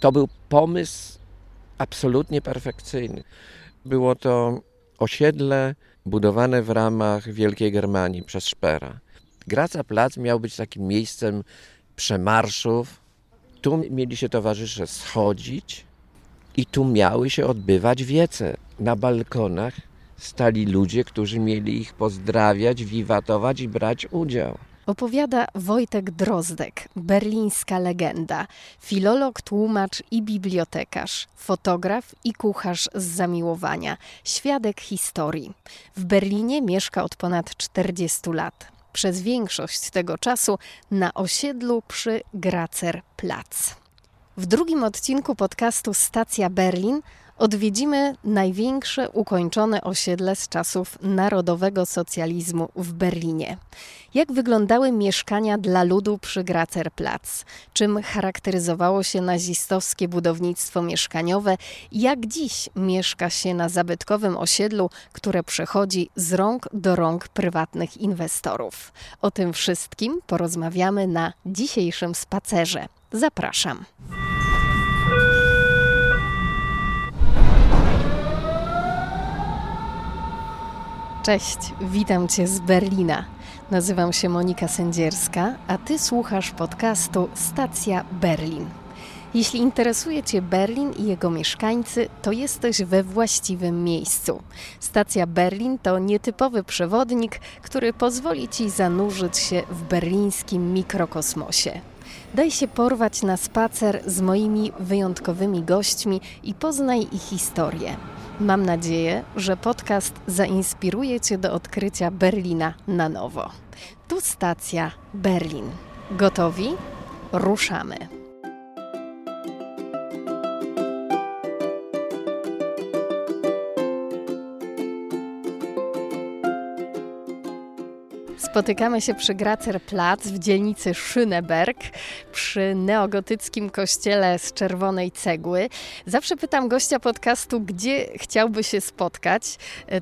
To był pomysł absolutnie perfekcyjny. Było to osiedle budowane w ramach Wielkiej Germanii przez Szpera. Graca Plac miał być takim miejscem przemarszów. Tu mieli się towarzysze schodzić i tu miały się odbywać wiece. Na balkonach stali ludzie, którzy mieli ich pozdrawiać, wiwatować i brać udział. Opowiada Wojtek Drozdek, berlińska legenda, filolog, tłumacz i bibliotekarz, fotograf i kucharz z zamiłowania, świadek historii. W Berlinie mieszka od ponad 40 lat. Przez większość tego czasu na osiedlu przy Gracer Platz. W drugim odcinku podcastu Stacja Berlin odwiedzimy największe ukończone osiedle z czasów narodowego socjalizmu w Berlinie. Jak wyglądały mieszkania dla ludu przy Gracerplatz? Czym charakteryzowało się nazistowskie budownictwo mieszkaniowe? Jak dziś mieszka się na zabytkowym osiedlu, które przechodzi z rąk do rąk prywatnych inwestorów? O tym wszystkim porozmawiamy na dzisiejszym spacerze. Zapraszam. Cześć, witam Cię z Berlina. Nazywam się Monika Sędzierska, a Ty słuchasz podcastu Stacja Berlin. Jeśli interesuje Cię Berlin i jego mieszkańcy, to jesteś we właściwym miejscu. Stacja Berlin to nietypowy przewodnik, który pozwoli Ci zanurzyć się w berlińskim mikrokosmosie. Daj się porwać na spacer z moimi wyjątkowymi gośćmi i poznaj ich historię. Mam nadzieję, że podcast zainspiruje Cię do odkrycia Berlina na nowo. Tu stacja Berlin. Gotowi? Ruszamy. Spotykamy się przy Gracerplatz w dzielnicy Schöneberg, przy neogotyckim kościele z czerwonej cegły. Zawsze pytam gościa podcastu, gdzie chciałby się spotkać.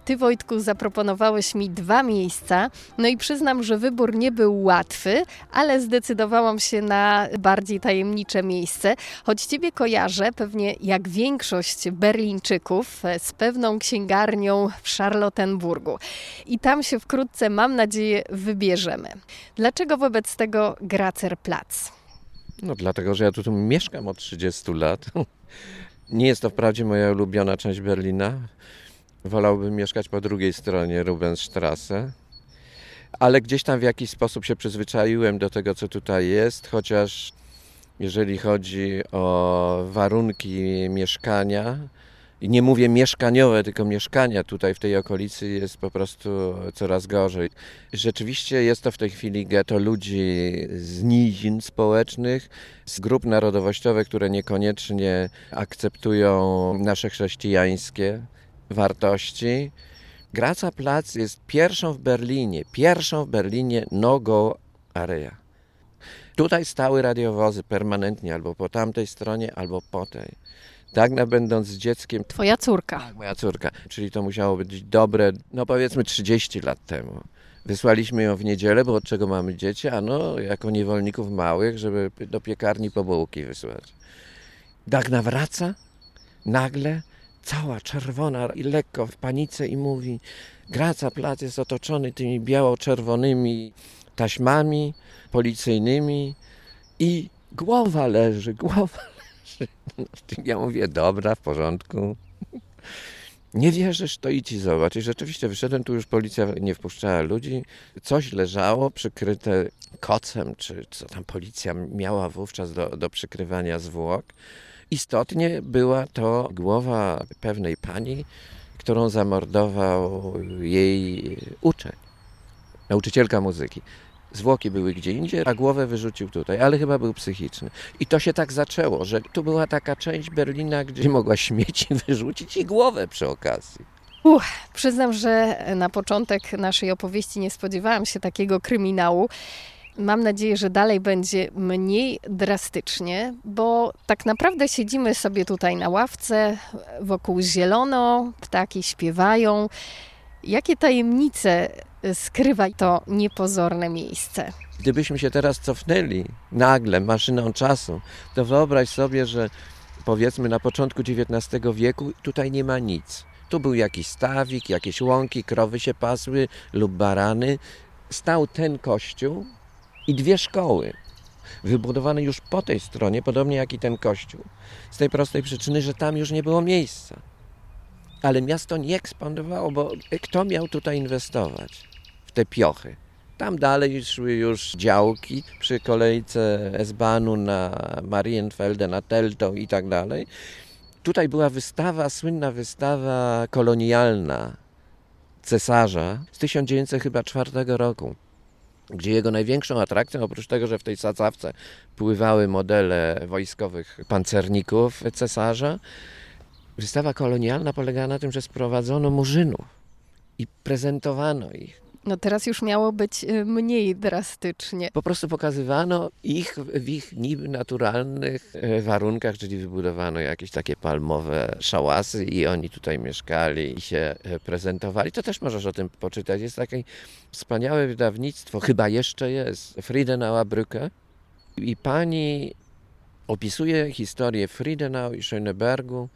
Ty, Wojtku, zaproponowałeś mi dwa miejsca. No i przyznam, że wybór nie był łatwy, ale zdecydowałam się na bardziej tajemnicze miejsce. Choć Ciebie kojarzę, pewnie jak większość Berlińczyków, z pewną księgarnią w Charlottenburgu. I tam się wkrótce, mam nadzieję, wybierzemy. Dlaczego wobec tego Gracer Platz? No dlatego, że ja tu, tu mieszkam od 30 lat. Nie jest to wprawdzie moja ulubiona część Berlina. Wolałbym mieszkać po drugiej stronie Rubensstrasse. Ale gdzieś tam w jakiś sposób się przyzwyczaiłem do tego, co tutaj jest, chociaż jeżeli chodzi o warunki mieszkania, i nie mówię mieszkaniowe, tylko mieszkania tutaj w tej okolicy jest po prostu coraz gorzej. Rzeczywiście jest to w tej chwili getto ludzi z nizin społecznych, z grup narodowościowych, które niekoniecznie akceptują nasze chrześcijańskie wartości. Graca Plac jest pierwszą w Berlinie, pierwszą w Berlinie no-go area. Tutaj stały radiowozy permanentnie albo po tamtej stronie, albo po tej. Dagna będąc dzieckiem... Twoja córka. Tak, moja córka. Czyli to musiało być dobre, no powiedzmy 30 lat temu. Wysłaliśmy ją w niedzielę, bo od czego mamy dzieci? A no, jako niewolników małych, żeby do piekarni po bułki wysłać. Dagna wraca, nagle, cała czerwona i lekko w panice i mówi Graca plac jest otoczony tymi biało-czerwonymi taśmami policyjnymi i głowa leży, głowa Ja mówię, dobra, w porządku. Nie wierzysz, to idź i zobacz. I rzeczywiście wyszedłem, tu już policja nie wpuszczała ludzi. Coś leżało przykryte kocem, czy co tam policja miała wówczas do, do przykrywania zwłok. Istotnie była to głowa pewnej pani, którą zamordował jej uczeń, nauczycielka muzyki. Zwłoki były gdzie indziej, a głowę wyrzucił tutaj, ale chyba był psychiczny. I to się tak zaczęło, że tu była taka część Berlina, gdzie mogła śmieci wyrzucić i głowę przy okazji. Uch, przyznam, że na początek naszej opowieści nie spodziewałam się takiego kryminału. Mam nadzieję, że dalej będzie mniej drastycznie, bo tak naprawdę siedzimy sobie tutaj na ławce, wokół zielono, ptaki śpiewają. Jakie tajemnice skrywa to niepozorne miejsce? Gdybyśmy się teraz cofnęli nagle maszyną czasu, to wyobraź sobie, że powiedzmy na początku XIX wieku, tutaj nie ma nic. Tu był jakiś stawik, jakieś łąki, krowy się pasły lub barany. Stał ten kościół i dwie szkoły, wybudowane już po tej stronie, podobnie jak i ten kościół. Z tej prostej przyczyny, że tam już nie było miejsca. Ale miasto nie ekspandowało, bo kto miał tutaj inwestować w te piochy? Tam dalej szły już działki przy kolejce S-Bahnu na Marienfelde, na Teltow i tak dalej. Tutaj była wystawa, słynna wystawa kolonialna cesarza z 1904 roku, gdzie jego największą atrakcją, oprócz tego, że w tej sadzawce pływały modele wojskowych pancerników cesarza, wystawa kolonialna polegała na tym, że sprowadzono murzynów i prezentowano ich. No teraz już miało być y, mniej drastycznie. Po prostu pokazywano ich w ich niby naturalnych e, warunkach, czyli wybudowano jakieś takie palmowe szałasy i oni tutaj mieszkali i się e, prezentowali. To też możesz o tym poczytać. Jest takie wspaniałe wydawnictwo, chyba jeszcze jest, Friedenauer Brücke. I pani opisuje historię Friedenau i Schönebergu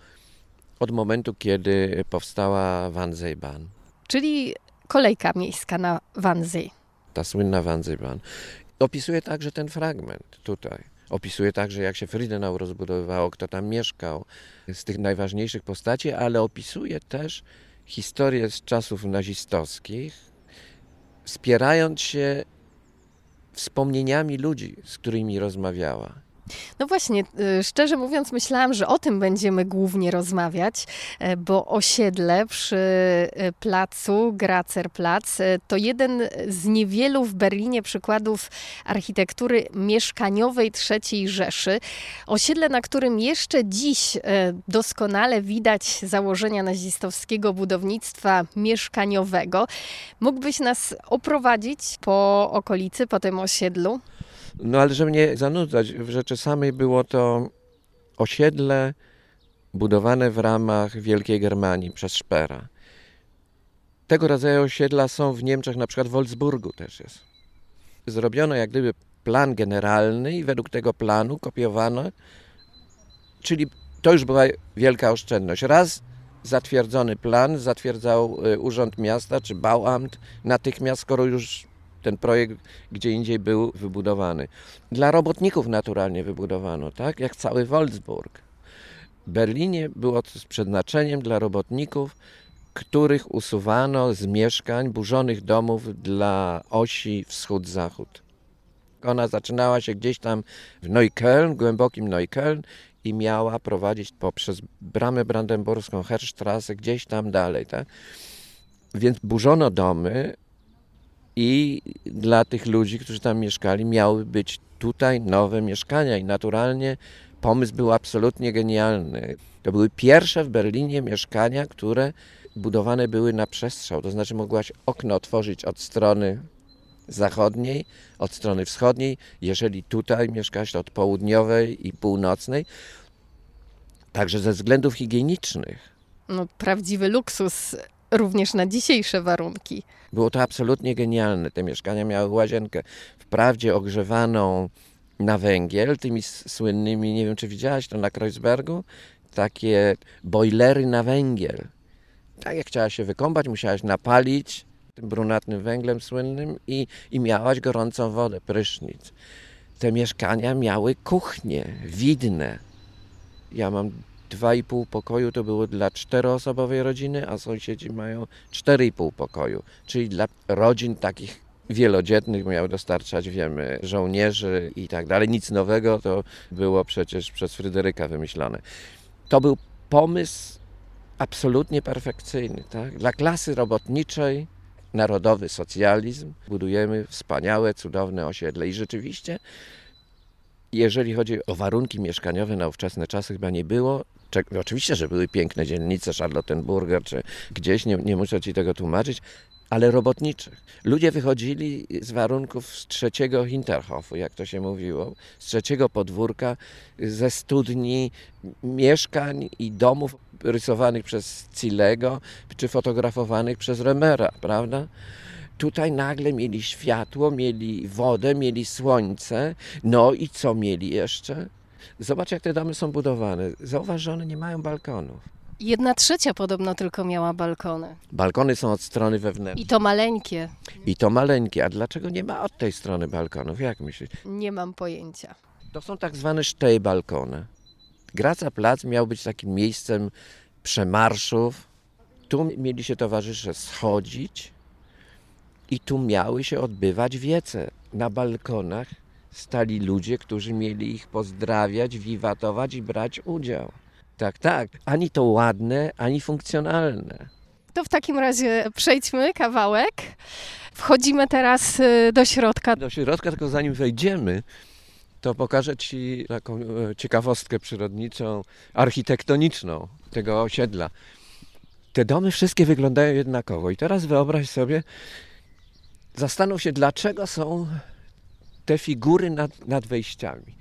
od momentu, kiedy powstała Wannsee-Bahn. Czyli kolejka miejska na Wannsee. Ta słynna Wannsee-Bahn. Opisuje także ten fragment tutaj. Opisuje także, jak się Friedenau rozbudowywało, kto tam mieszkał, z tych najważniejszych postaci, ale opisuje też historię z czasów nazistowskich, wspierając się wspomnieniami ludzi, z którymi rozmawiała. No właśnie, y, szczerze mówiąc, myślałam, że o tym będziemy głównie rozmawiać, e, bo osiedle przy y, placu Gracerplatz e, to jeden z niewielu w Berlinie przykładów architektury mieszkaniowej III Rzeszy. Osiedle, na którym jeszcze dziś doskonale widać założenia nazistowskiego budownictwa mieszkaniowego. Mógłbyś nas oprowadzić po okolicy, po tym osiedlu? No ale żeby nie zanudzać, w rzeczy samej było to osiedle budowane w ramach Wielkiej Germanii przez Szpera. Tego rodzaju osiedla są w Niemczech, na przykład w Wolfsburgu też jest. Zrobiono jak gdyby plan generalny i według tego planu kopiowano, czyli to już była wielka oszczędność. Raz zatwierdzony plan zatwierdzał y, Urząd Miasta czy Bauamt natychmiast, skoro już ten projekt gdzie indziej był wybudowany. Dla robotników naturalnie wybudowano, tak? Jak cały Wolfsburg. Berlinie było to z przeznaczeniem dla robotników, których usuwano z mieszkań burzonych domów dla osi wschód-zachód. Ona zaczynała się gdzieś tam w Neukölln, głębokim Neukölln i miała prowadzić poprzez bramę brandenburską, Herstrasse, gdzieś tam dalej. Tak? Więc burzono domy, i dla tych ludzi, którzy tam mieszkali, miały być tutaj nowe mieszkania i naturalnie pomysł był absolutnie genialny. To były pierwsze w Berlinie mieszkania, które budowane były na przestrzał, to znaczy mogłaś okno otworzyć od strony zachodniej, od strony wschodniej, jeżeli tutaj mieszkasz, to od południowej i północnej. Także ze względów higienicznych. No, prawdziwy luksus również na dzisiejsze warunki. Było to absolutnie genialne. Te mieszkania miały łazienkę, wprawdzie ogrzewaną na węgiel, tymi słynnymi, nie wiem czy widziałaś to na Kreuzbergu, takie bojlery na węgiel. Tak jak chciałaś się wykąpać, musiałaś napalić tym brunatnym węglem słynnym i, i miałaś gorącą wodę, prysznic. Te mieszkania miały kuchnie, widne. Ja mam dwa i pół pokoju to było dla czteroosobowej rodziny, a sąsiedzi mają cztery i pół pokoju, czyli dla rodzin takich wielodzietnych miał dostarczać, wiemy, żołnierzy i tak dalej. Nic nowego to było przecież przez Fryderyka wymyślone. To był pomysł absolutnie perfekcyjny. Tak? Dla klasy robotniczej, narodowy socjalizm, budujemy wspaniałe, cudowne osiedle. I rzeczywiście, jeżeli chodzi o warunki mieszkaniowe na ówczesne czasy, chyba nie było Oczywiście, że były piękne dzielnice, Charlottenburger, czy gdzieś, nie, nie muszę ci tego tłumaczyć, ale robotniczych. Ludzie wychodzili z warunków z trzeciego Hinterhofu, jak to się mówiło, z trzeciego podwórka, ze studni, mieszkań i domów rysowanych przez Cillego, czy fotografowanych przez Remera, prawda? Tutaj nagle mieli światło, mieli wodę, mieli słońce, no i co mieli jeszcze? Zobacz, jak te domy są budowane. Zauważ, że one nie mają balkonów. Jedna trzecia podobno tylko miała balkony. Balkony są od strony wewnętrznej. I to maleńkie. I to maleńkie. A dlaczego nie ma od tej strony balkonów? Jak myślisz? Nie mam pojęcia. To są tak zwane sztejbalkony. Graca Plac miał być takim miejscem przemarszów. Tu mieli się towarzysze schodzić i tu miały się odbywać wiece. Na balkonach stali ludzie, którzy mieli ich pozdrawiać, wiwatować i brać udział. Tak, tak. Ani to ładne, ani funkcjonalne. To w takim razie przejdźmy kawałek. Wchodzimy teraz y, do środka. Do środka, tylko zanim wejdziemy, to pokażę Ci taką e, ciekawostkę przyrodniczą, architektoniczną tego osiedla. Te domy wszystkie wyglądają jednakowo. I teraz wyobraź sobie, zastanów się, dlaczego są te figury nad, nad wejściami.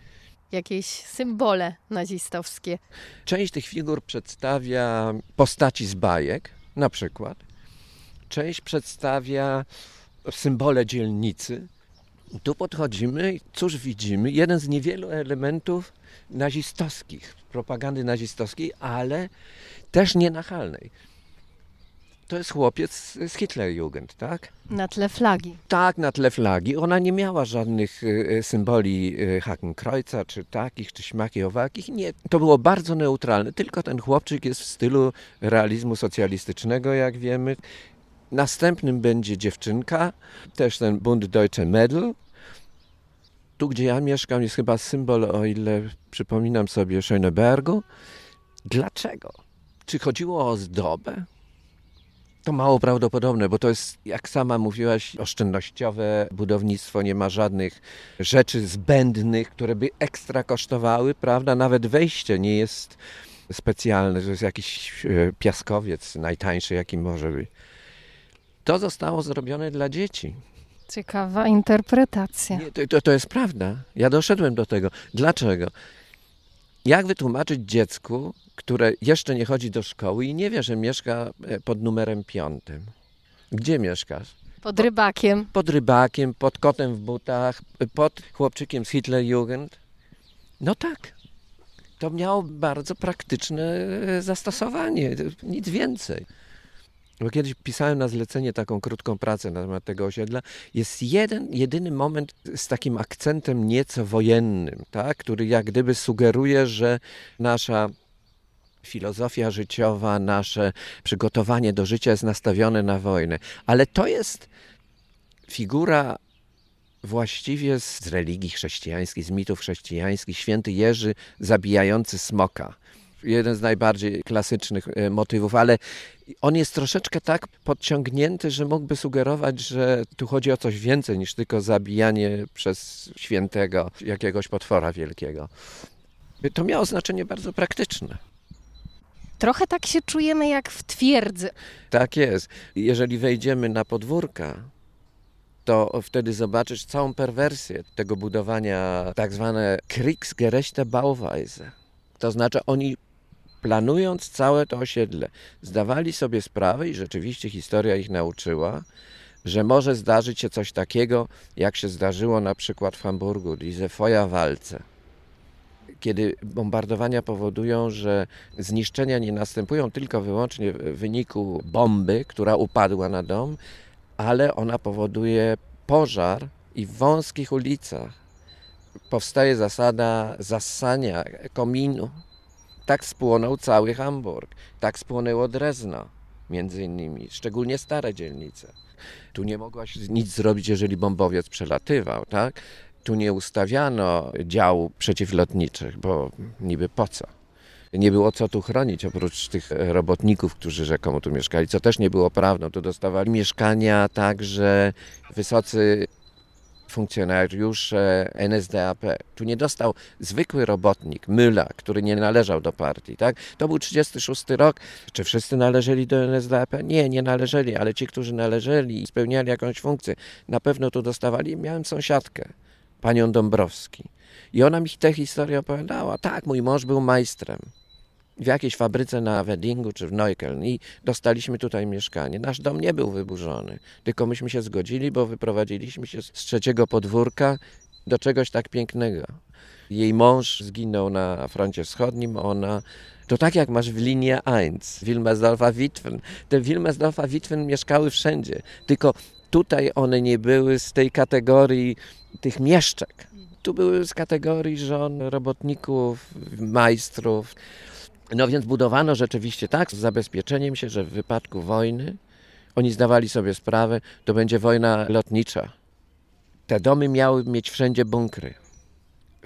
Jakieś symbole nazistowskie. Część tych figur przedstawia postaci z bajek, na przykład. Część przedstawia symbole dzielnicy. Tu podchodzimy i cóż widzimy? Jeden z niewielu elementów nazistowskich, propagandy nazistowskiej, ale też nienachalnej. To jest chłopiec z Hitlerjugend, tak? Na tle flagi. Tak, na tle flagi. Ona nie miała żadnych e, symboli e, Hakenkreuza, czy takich, czy śmaki owakich. Nie, to było bardzo neutralne. Tylko ten chłopczyk jest w stylu realizmu socjalistycznego, jak wiemy. Następnym będzie dziewczynka, też ten Bund Deutsche Medal. Tu, gdzie ja mieszkam, jest chyba symbol, o ile przypominam sobie, Schönebergu. Dlaczego? Czy chodziło o ozdobę? To mało prawdopodobne, bo to jest, jak sama mówiłaś, oszczędnościowe budownictwo, nie ma żadnych rzeczy zbędnych, które by ekstra kosztowały, prawda? Nawet wejście nie jest specjalne, to jest jakiś e, piaskowiec najtańszy, jaki może być. To zostało zrobione dla dzieci. Ciekawa interpretacja. Nie, to, to, to jest prawda. Ja doszedłem do tego. Dlaczego? Jak wytłumaczyć dziecku, które jeszcze nie chodzi do szkoły i nie wie, że mieszka e, pod numerem piątym? Gdzie mieszkasz? Pod rybakiem. Pod rybakiem, pod kotem w butach, pod chłopczykiem z Hitlerjugend? No tak. To miało bardzo praktyczne e, zastosowanie, nic więcej. Bo kiedyś pisałem na zlecenie taką krótką pracę na temat tego osiedla. Jest jeden, jedyny moment z takim akcentem nieco wojennym, tak? który jak gdyby sugeruje, że nasza filozofia życiowa, nasze przygotowanie do życia jest nastawione na wojnę. Ale to jest figura właściwie z religii chrześcijańskiej, z mitów chrześcijańskich, święty Jerzy zabijający smoka jeden z najbardziej klasycznych e, motywów, ale on jest troszeczkę tak podciągnięty, że mógłby sugerować, że tu chodzi o coś więcej niż tylko zabijanie przez świętego jakiegoś potwora wielkiego. To miało znaczenie bardzo praktyczne. Trochę tak się czujemy jak w twierdzy. Tak jest. Jeżeli wejdziemy na podwórka, to wtedy zobaczysz całą perwersję tego budowania, tak zwane Kriegsgerechte Bauweise. To znaczy oni planując całe to osiedle, zdawali sobie sprawę i rzeczywiście historia ich nauczyła, że może zdarzyć się coś takiego, jak się zdarzyło na przykład w Hamburgu, diese Feuerwalce. Kiedy bombardowania powodują, że zniszczenia nie następują tylko wyłącznie w wyniku bomby, która upadła na dom, ale ona powoduje pożar i w wąskich ulicach powstaje zasada zassania kominu tak spłonął cały Hamburg, tak spłonęło Drezno, między innymi, szczególnie stare dzielnice. Tu nie mogłaś nic zrobić, jeżeli bombowiec przelatywał, tak? Tu nie ustawiano dział przeciwlotniczych, bo niby po co? Nie było co tu chronić, oprócz tych robotników, którzy rzekomo tu mieszkali, co też nie było prawdą. Tu dostawali mieszkania także wysocy funkcjonariusze NSDAP. Tu nie dostał zwykły robotnik, Myla, który nie należał do partii. Tak? To był 36 rok. Czy wszyscy należeli do NSDAP? Nie, nie należeli, ale ci, którzy należeli i spełniali jakąś funkcję, na pewno tu dostawali. Miałem sąsiadkę, panią Dąbrowski. I ona mi tę historię opowiadała. Tak, mój mąż był majstrem w jakiejś fabryce na Weddingu czy w Neukölln i dostaliśmy tutaj mieszkanie. Nasz dom nie był wyburzony, tylko myśmy się zgodzili, bo wyprowadziliśmy się z trzeciego podwórka do czegoś tak pięknego. Jej mąż zginął na froncie wschodnim, ona to tak jak masz w linii 1, Wilmersdorfa Witwen. Te Wilmersdorfa Witwen mieszkały wszędzie, tylko tutaj one nie były z tej kategorii tych mieszczek. Tu były z kategorii żon, robotników, majstrów. No więc budowano rzeczywiście tak, z zabezpieczeniem się, że w wypadku wojny oni zdawali sobie sprawę, to będzie wojna lotnicza. Te domy miały mieć wszędzie bunkry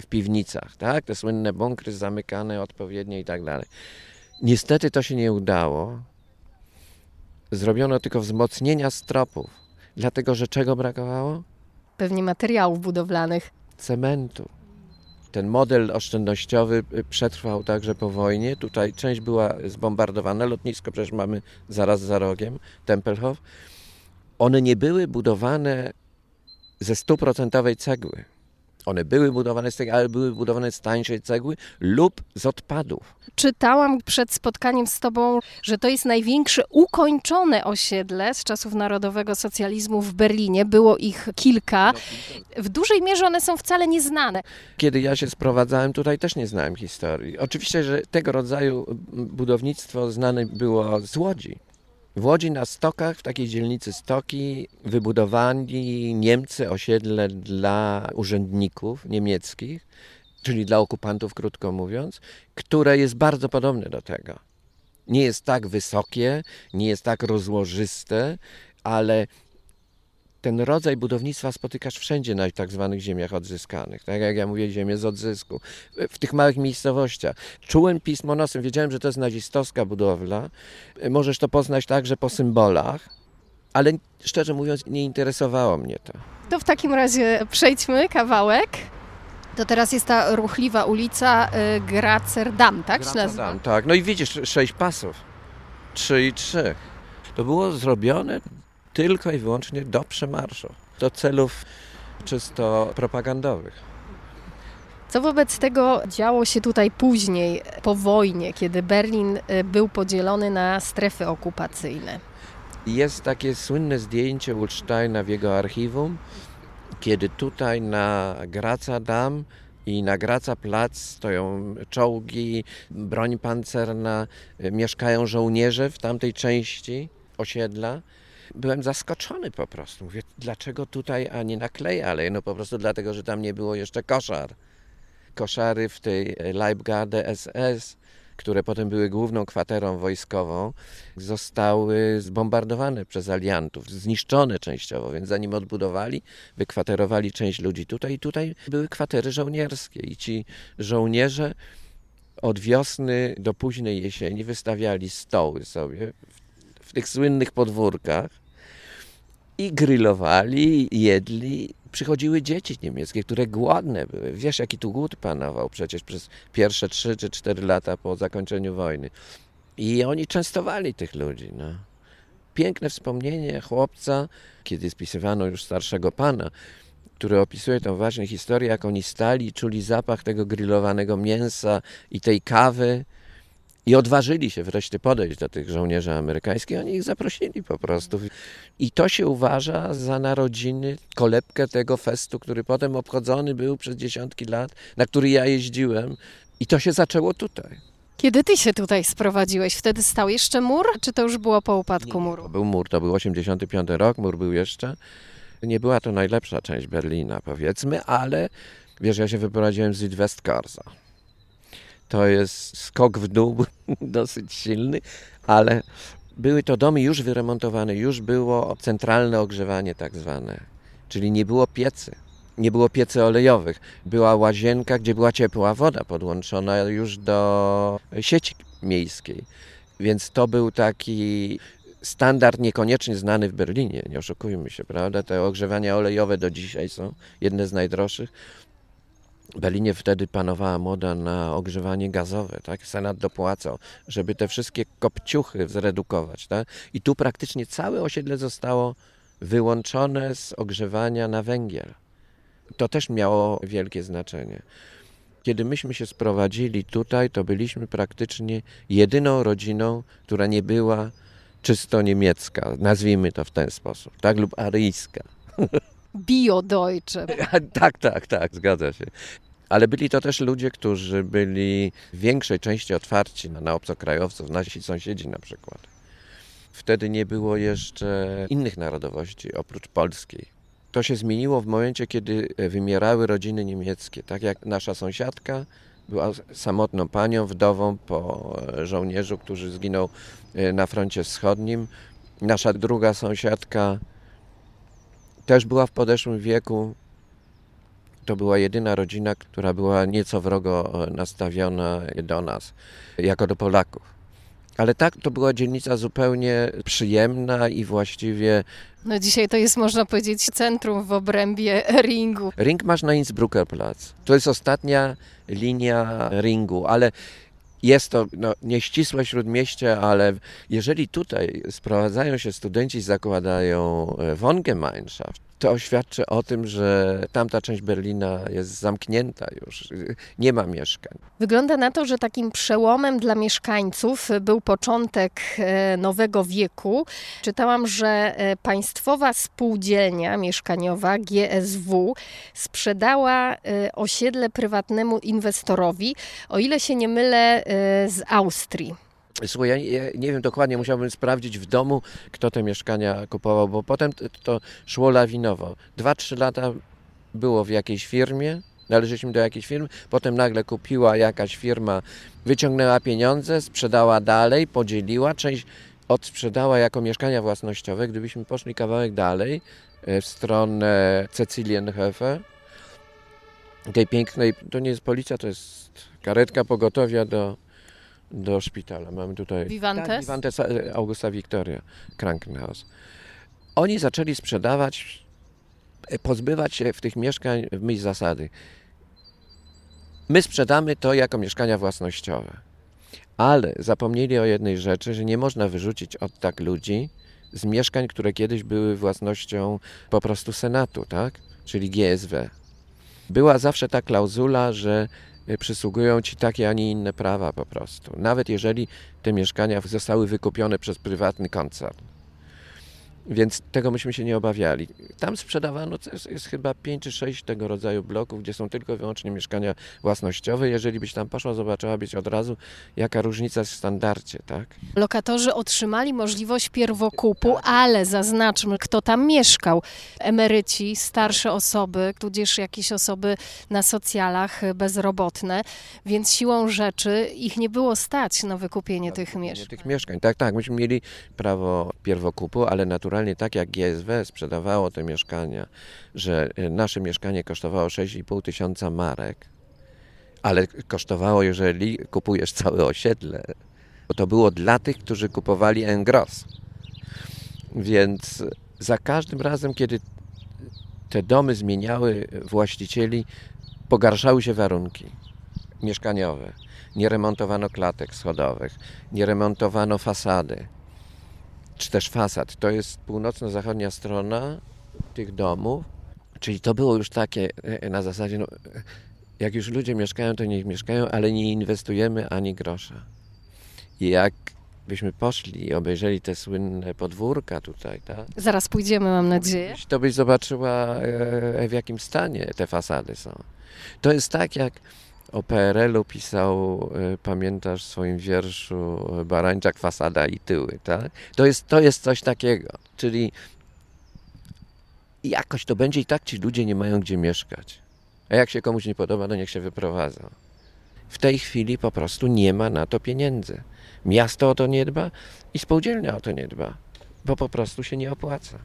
w piwnicach, tak? Te słynne bunkry zamykane odpowiednio i tak dalej. Niestety to się nie udało. Zrobiono tylko wzmocnienia stropów, dlatego że czego brakowało? Pewnie materiałów budowlanych. Cementu. Ten model oszczędnościowy y, przetrwał także po wojnie. Tutaj część była zbombardowana, lotnisko przecież mamy zaraz za rogiem, Tempelhof. One nie były budowane ze stuprocentowej cegły. One były budowane z tego, ale były budowane z tańszej cegły lub z odpadów. Czytałam przed spotkaniem z Tobą, że to jest największe ukończone osiedle z czasów narodowego socjalizmu w Berlinie. Było ich kilka. W dużej mierze one są wcale nieznane. Kiedy ja się sprowadzałem, tutaj też nie znałem historii. Oczywiście, że tego rodzaju budownictwo znane było z Łodzi. W Łodzi na Stokach, w takiej dzielnicy Stoki, wybudowali Niemcy osiedle dla urzędników niemieckich, czyli dla okupantów, krótko mówiąc, które jest bardzo podobne do tego. Nie jest tak wysokie, nie jest tak rozłożyste, ale ten rodzaj budownictwa spotykasz wszędzie na tak zwanych ziemiach odzyskanych. Tak jak ja mówię, ziemię z odzysku. W tych małych miejscowościach. Czułem pismo nosem, wiedziałem, że to jest nazistowska budowla. Możesz to poznać także po symbolach, ale szczerze mówiąc nie interesowało mnie to. To w takim razie przejdźmy kawałek. To teraz jest ta ruchliwa ulica y, Gracerdam, tak się nazywa? Tak. No i widzisz, sześć pasów. Trzy i trzy. To było zrobione tylko i wyłącznie do przemarszu, do celów czysto propagandowych. Co wobec tego działo się tutaj później, po wojnie, kiedy Berlin y, był podzielony na strefy okupacyjne? Jest takie słynne zdjęcie Ulsteina w jego archiwum, kiedy tutaj na Graca Dam i na Graca Plac stoją czołgi, broń pancerna, mieszkają żołnierze w tamtej części osiedla byłem zaskoczony po prostu. Mówię, dlaczego tutaj, a nie na klej ale No po prostu dlatego, że tam nie było jeszcze koszar. Koszary w tej Leibgarde SS, które potem były główną kwaterą wojskową, zostały zbombardowane przez aliantów, zniszczone częściowo, więc zanim odbudowali, wykwaterowali część ludzi tutaj i tutaj były kwatery żołnierskie i ci żołnierze od wiosny do późnej jesieni wystawiali stoły sobie w tych słynnych podwórkach i grillowali, jedli. Przychodziły dzieci niemieckie, które głodne były. Wiesz, jaki tu głód panował przecież przez pierwsze trzy czy cztery lata po zakończeniu wojny. I oni częstowali tych ludzi. No. Piękne wspomnienie chłopca, kiedy spisywano już starszego pana, który opisuje tą właśnie historię, jak oni stali, czuli zapach tego grillowanego mięsa i tej kawy i odważyli się wreszcie podejść do tych żołnierzy amerykańskich, oni ich zaprosili po prostu. I to się uważa za narodziny, kolebkę tego festu, który potem obchodzony był przez dziesiątki lat, na który ja jeździłem. I to się zaczęło tutaj. Kiedy ty się tutaj sprowadziłeś? Wtedy stał jeszcze mur, czy to już było po upadku muru? To był mur, to był 85 rok, mur był jeszcze. Nie była to najlepsza część Berlina, powiedzmy, ale wiesz, ja się wyprowadziłem z Südwestkarza to jest skok w dół dosyć silny, ale były to domy już wyremontowane, już było centralne ogrzewanie tak zwane, czyli nie było piecy. Nie było piecy olejowych. Była łazienka, gdzie była ciepła woda podłączona już do sieci miejskiej. Więc to był taki standard niekoniecznie znany w Berlinie, nie oszukujmy się, prawda? Te ogrzewania olejowe do dzisiaj są jedne z najdroższych. Berlinie wtedy panowała moda na ogrzewanie gazowe, tak? Senat dopłacał, żeby te wszystkie kopciuchy zredukować, tak? I tu praktycznie całe osiedle zostało wyłączone z ogrzewania na węgiel. To też miało wielkie znaczenie. Kiedy myśmy się sprowadzili tutaj, to byliśmy praktycznie jedyną rodziną, która nie była czysto niemiecka, nazwijmy to w ten sposób, tak? Lub aryjska. Bio-Deutsche. tak, tak, tak, zgadza się. Ale byli to też ludzie, którzy byli w większej części otwarci na, na obcokrajowców, nasi sąsiedzi na przykład. Wtedy nie było jeszcze innych narodowości oprócz polskiej. To się zmieniło w momencie, kiedy wymierały rodziny niemieckie. Tak jak nasza sąsiadka była samotną panią, wdową po żołnierzu, który zginął e, na froncie wschodnim. Nasza druga sąsiadka też była w podeszłym wieku. To była jedyna rodzina, która była nieco wrogo e, nastawiona do nas, jako do Polaków. Ale tak, to była dzielnica zupełnie przyjemna i właściwie. No dzisiaj to jest, można powiedzieć, centrum w obrębie ringu. Ring masz na Innsbrucker Platz. To jest ostatnia linia ringu, ale jest to no, nieścisłe śródmieście, ale jeżeli tutaj sprowadzają się studenci, zakładają e, Wohngemeinschaft, to świadczy o tym, że tamta część Berlina jest zamknięta już, nie ma mieszkań. Wygląda na to, że takim przełomem dla mieszkańców był początek e, nowego wieku. Czytałam, że e, państwowa spółdzielnia mieszkaniowa GSW sprzedała e, osiedle prywatnemu inwestorowi, o ile się nie mylę, z Austrii. Słuchaj, ja nie wiem dokładnie, musiałbym sprawdzić w domu, kto te mieszkania kupował, bo potem to szło lawinowo. Dwa, trzy lata było w jakiejś firmie, należeliśmy do jakiejś firmy, potem nagle kupiła jakaś firma, wyciągnęła pieniądze, sprzedała dalej, podzieliła, część odsprzedała jako mieszkania własnościowe. Gdybyśmy poszli kawałek dalej, e, w stronę Cecilienhöfe, tej pięknej, to nie jest policja, to jest karetka pogotowia do do szpitala. Mamy tutaj Vivantes, tak, Vivantes Augusta Victoria Krankenhaus. Oni zaczęli sprzedawać, e, pozbywać się w tych mieszkań w myśl zasady. My sprzedamy to jako mieszkania własnościowe. Ale zapomnieli o jednej rzeczy, że nie można wyrzucić od tak ludzi z mieszkań, które kiedyś były własnością po prostu Senatu, tak? Czyli GSW. Była zawsze ta klauzula, że przysługują ci takie, a nie inne prawa po prostu. Nawet jeżeli te mieszkania zostały wykupione przez prywatny koncern. Więc tego myśmy się nie obawiali. Tam sprzedawano, jest, jest, chyba 5 czy 6 tego rodzaju bloków, gdzie są tylko i wyłącznie mieszkania własnościowe. Jeżeli byś tam poszła, zobaczyłabyś od razu, jaka różnica jest w standardzie, tak? Lokatorzy otrzymali możliwość pierwokupu, ale zaznaczmy, kto tam mieszkał. Emeryci, starsze osoby, tudzież jakieś osoby na socjalach bezrobotne, więc siłą rzeczy ich nie było stać na wykupienie tych mieszkań. Tych mieszkań, tak, tak. Myśmy mieli prawo pierwokupu, ale naturalnie tak jak GSW sprzedawało te mieszkania, że e, nasze mieszkanie kosztowało 6,5 tysiąca marek, ale kosztowało, jeżeli kupujesz całe osiedle, bo to było dla tych, którzy kupowali engros. Więc za każdym razem, kiedy te domy zmieniały właścicieli, pogarszały się warunki mieszkaniowe. Nie remontowano klatek schodowych, nie remontowano fasady czy też fasad. To jest północno-zachodnia strona tych domów. Czyli to było już takie e, na zasadzie, no, jak już ludzie mieszkają, to niech mieszkają, ale nie inwestujemy ani grosza. I jak byśmy poszli i obejrzeli te słynne podwórka tutaj, tak? Zaraz pójdziemy, mam nadzieję. To byś zobaczyła, e, w jakim stanie te fasady są. To jest tak, jak o PRL-u pisał, e, pamiętasz w swoim wierszu e, Barańczak, fasada i tyły, tak? To jest, to jest coś takiego, czyli jakoś to będzie i tak ci ludzie nie mają gdzie mieszkać. A jak się komuś nie podoba, to niech się wyprowadzą. W tej chwili po prostu nie ma na to pieniędzy. Miasto o to nie dba i spółdzielnia o to nie dba, bo po prostu się nie opłaca.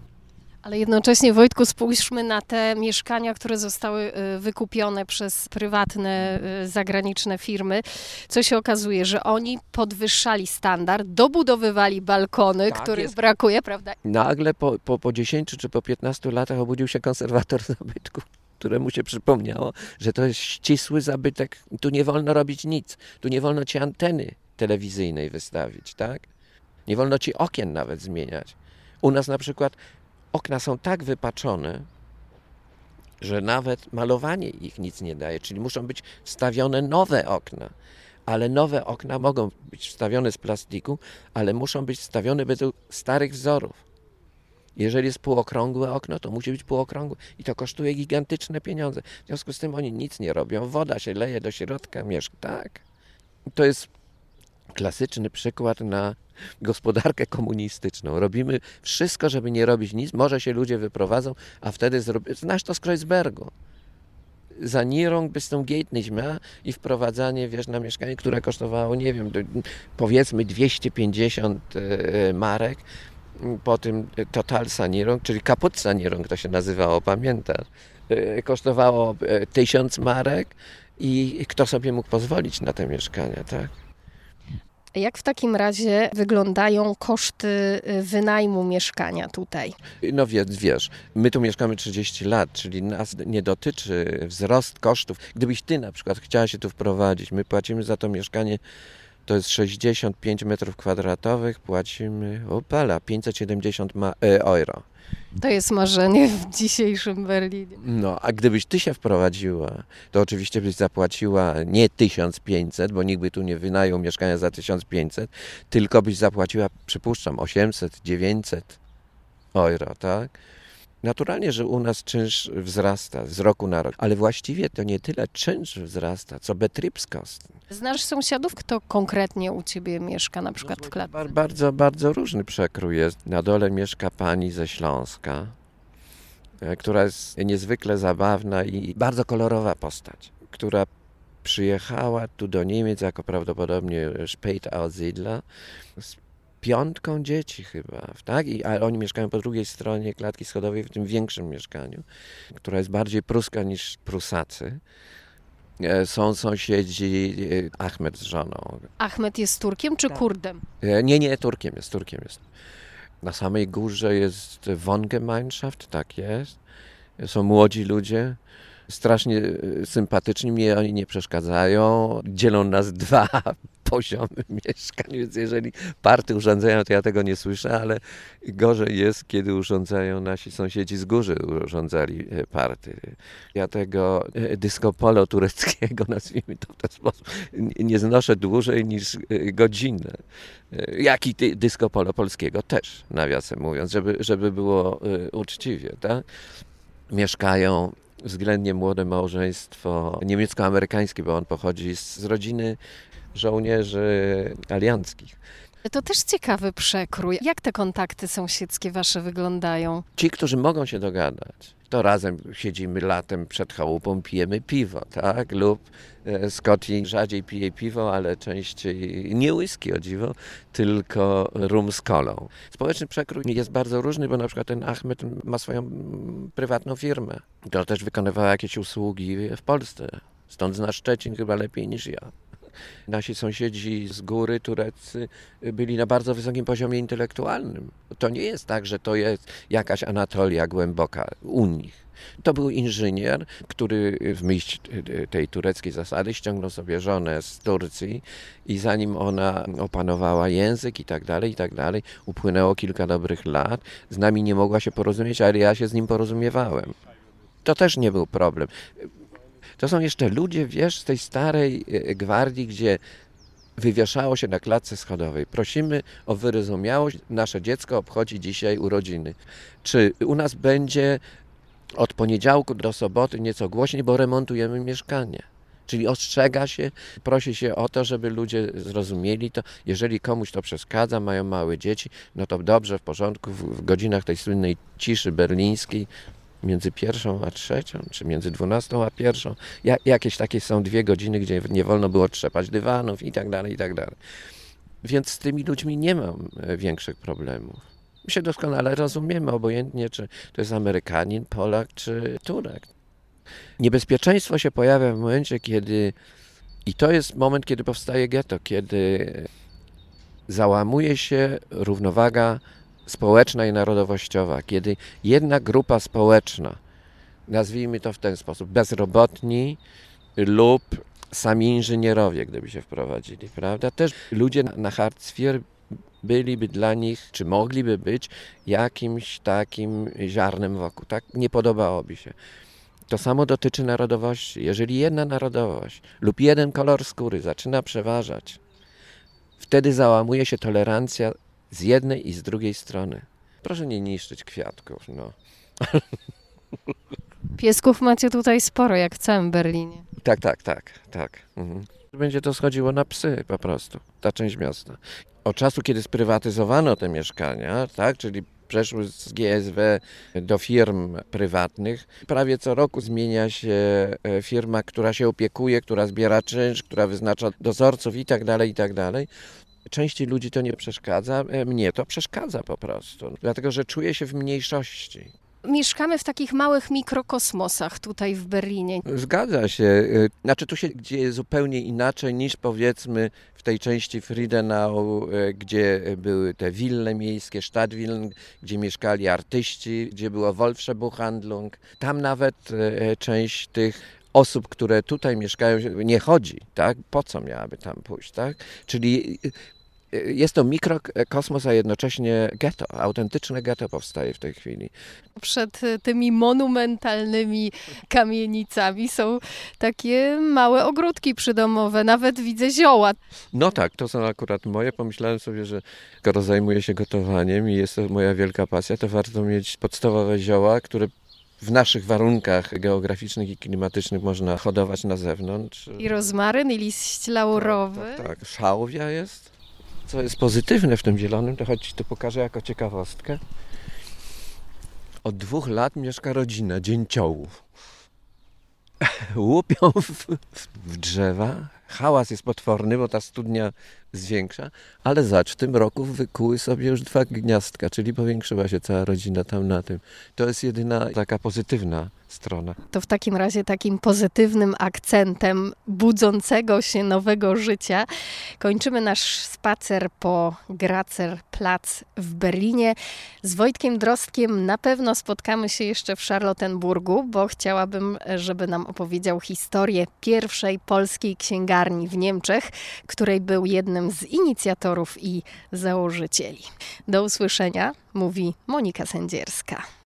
Ale jednocześnie, Wojtku, spójrzmy na te mieszkania, które zostały y, wykupione przez prywatne, y, zagraniczne firmy. Co się okazuje, że oni podwyższali standard, dobudowywali balkony, tak których jest. brakuje, prawda? Nagle po, po, po 10 czy po 15 latach obudził się konserwator zabytku któremu się przypomniało, że to jest ścisły zabytek, tu nie wolno robić nic, tu nie wolno ci anteny telewizyjnej wystawić, tak? Nie wolno ci okien nawet zmieniać. U nas na przykład okna są tak wypaczone, że nawet malowanie ich nic nie daje, czyli muszą być wstawione nowe okna. Ale nowe okna mogą być wstawione z plastiku, ale muszą być wstawione według starych wzorów. Jeżeli jest półokrągłe okno, to musi być półokrągłe i to kosztuje gigantyczne pieniądze. W związku z tym oni nic nie robią. Woda się leje do środka mieszka. Tak. To jest klasyczny przykład na gospodarkę komunistyczną. Robimy wszystko, żeby nie robić nic. Może się ludzie wyprowadzą, a wtedy zrobią. Znasz to z Kreuzbergu. Sanierung bis zum geht nicht mehr i wprowadzanie, wiesz, na mieszkanie, które kosztowało, nie wiem, powiedzmy 250 e, marek, po tym Total Sanierung, czyli Kaput Sanierung to się nazywało, pamiętasz? E, kosztowało 1000 marek i kto sobie mógł pozwolić na te mieszkania, tak? Jak w takim razie wyglądają koszty y, wynajmu mieszkania tutaj? No więc wiesz, my tu mieszkamy 30 lat, czyli nas nie dotyczy wzrost kosztów. Gdybyś ty na przykład chciała się tu wprowadzić, my płacimy za to mieszkanie to jest 65 metrów kwadratowych, płacimy, opala, 570 ma, e, euro. To jest marzenie w dzisiejszym Berlinie. No, a gdybyś ty się wprowadziła, to oczywiście byś zapłaciła nie 1500, bo nikt by tu nie wynajął mieszkania za 1500, tylko byś zapłaciła, przypuszczam, 800, 900 euro, tak? Naturalnie, że u nas czynsz wzrasta z roku na rok, ale właściwie to nie tyle czynsz wzrasta, co betriebskost. Znasz sąsiadów, kto konkretnie u ciebie mieszka, na przykład w klatce? Bar- Bardzo, bardzo różny przekrój jest. Na dole mieszka pani ze Śląska, e, która jest niezwykle zabawna i bardzo kolorowa postać, która przyjechała tu do Niemiec jako prawdopodobnie Spätaussiedler z piątką dzieci chyba, tak? I, ale oni mieszkają po drugiej stronie klatki schodowej w tym większym mieszkaniu, która jest bardziej pruska niż Prusacy. E, Są sąsiedzi e, Ahmed z żoną. Ahmed jest Turkiem czy Kurdem? E, Nie, nie, Turkiem jest, Turkiem jest. Na samej górze jest Wohngemeinschaft, tak jest. Są młodzi ludzie, strasznie e, sympatyczni, mnie oni nie przeszkadzają. Dzielą nas dwa poziomy mieszkań, więc jeżeli party urządzają, to ja tego nie słyszę, ale gorzej jest, kiedy urządzają nasi sąsiedzi z góry, urządzali e, party. Ja tego e, disco polo tureckiego, nazwijmy to w ten sposób, nie- znoszę dłużej niż godzinę. Jak i disco polo polskiego też, nawiasem mówiąc, żeby, żeby było uczciwie, tak? Mieszkają względnie młode małżeństwo niemiecko-amerykańskie, bo on pochodzi z, z rodziny żołnierzy alianckich. To też ciekawy przekrój. Jak te kontakty sąsiedzkie wasze wyglądają? Ci, którzy mogą się dogadać, to razem siedzimy latem przed chałupą, pijemy piwo, tak? Lub e, Scotty rzadziej pije piwo, ale częściej nie whisky o dziwo, tylko rum z kolą. Społeczny przekrój jest bardzo różny, bo na przykład ten Ahmed ma swoją mm, prywatną firmę. To też wykonywała jakieś usługi w Polsce. Stąd zna Szczecin chyba lepiej niż ja. Nasi sąsiedzi z góry tureccy byli na bardzo wysokim poziomie intelektualnym. To nie jest tak, że to jest jakaś Anatolia głęboka u nich. To był inżynier, który w myśl tej tureckiej zasady ściągnął sobie żonę z Turcji i zanim ona opanowała język i tak dalej, i tak dalej, upłynęło kilka dobrych lat. Z nami nie mogła się porozumieć, ale ja się z nim porozumiewałem. To też nie był problem. To są jeszcze ludzie, wiesz, z tej starej e, gwardii, gdzie wywieszało się na klatce schodowej. Prosimy o wyrozumiałość. Nasze dziecko obchodzi dzisiaj urodziny. Czy u nas będzie od poniedziałku do soboty nieco głośniej, bo remontujemy mieszkanie. Czyli ostrzega się, prosi się o to, żeby ludzie zrozumieli to. Jeżeli komuś to przeszkadza, mają małe dzieci, no to dobrze, w porządku, w godzinach tej słynnej ciszy berlińskiej, między pierwszą a trzecią, czy między dwunastą a pierwszą, ja, jakieś takie są dwie godziny, gdzie nie wolno było trzepać dywanów i tak dalej, i tak dalej. Więc z tymi ludźmi nie mam e, większych problemów. My się doskonale rozumiemy, obojętnie czy to jest Amerykanin, Polak czy Turek. Niebezpieczeństwo się pojawia w momencie, kiedy i to jest moment, kiedy powstaje getto, kiedy załamuje się równowaga społeczna i narodowościowa, kiedy jedna grupa społeczna, nazwijmy to w ten sposób, bezrobotni lub sami inżynierowie, gdyby się wprowadzili, prawda? Też ludzie na- hartzfier byliby dla nich, czy mogliby być jakimś takim ziarnem wokół, tak? Nie podobałoby się. To samo dotyczy narodowości. Jeżeli jedna narodowość lub jeden kolor skóry zaczyna przeważać, wtedy załamuje się tolerancja z jednej i z drugiej strony. Proszę nie niszczyć kwiatków, no. Piesków macie tutaj sporo, jak w całym Berlinie. Tak, tak, tak, tak. Mhm. Będzie to schodziło na psy po prostu, ta część miasta. Od czasu, kiedy sprywatyzowano te mieszkania, tak, czyli przeszły z GSW do firm prywatnych, prawie co roku zmienia się e, firma, która się opiekuje, która zbiera czynsz, która wyznacza dozorców i tak dalej, i tak dalej. Części ludzi to nie przeszkadza, e, mnie to przeszkadza po prostu, dlatego że czuję się w mniejszości. Mieszkamy w takich małych mikrokosmosach tutaj w Berlinie. Zgadza się. Y, Znaczy tu się dzieje zupełnie inaczej niż powiedzmy w tej części Friedenau, y, gdzie były te wille miejskie, Stadtwillen, gdzie mieszkali artyści, gdzie była Wolfsche-Buchhandlung. Tam nawet część tych osób, które tutaj mieszkają, nie chodzi, tak? Po co miałaby tam pójść, tak? Czyli jest to mikrokosmos, a jednocześnie getto, autentyczne getto powstaje w tej chwili. Przed y, tymi monumentalnymi kamienicami są takie małe ogródki przydomowe, nawet widzę zioła. No tak, to są akurat moje. Pomyślałem sobie, że skoro zajmuję się gotowaniem i jest to moja wielka pasja, to warto mieć podstawowe zioła, które w naszych warunkach geograficznych i klimatycznych można hodować na zewnątrz. I rozmaryn, i liść laurowy. Tak, tak. Szałwia jest. Co jest pozytywne w tym zielonym, to choć to pokażę jako ciekawostkę. Od dwóch lat mieszka rodzina dzięciołów. Łupią w, w drzewa. Hałas jest potworny, bo ta studnia zwiększa, ale zacz w tym roku wykuły sobie już dwa gniazdka, czyli powiększyła się cała rodzina tam na tym. To jest jedyna taka pozytywna strona. To w takim razie takim pozytywnym akcentem budzącego się nowego życia kończymy nasz spacer po Grazer Platz w Berlinie. Z Wojtkiem Drostkiem na pewno spotkamy się jeszcze w Charlottenburgu, bo chciałabym, żeby nam opowiedział historię pierwszej polskiej księgarni w Niemczech, której był jednym z inicjatorów i założycieli. Do usłyszenia, mówi Monika Sędzierska.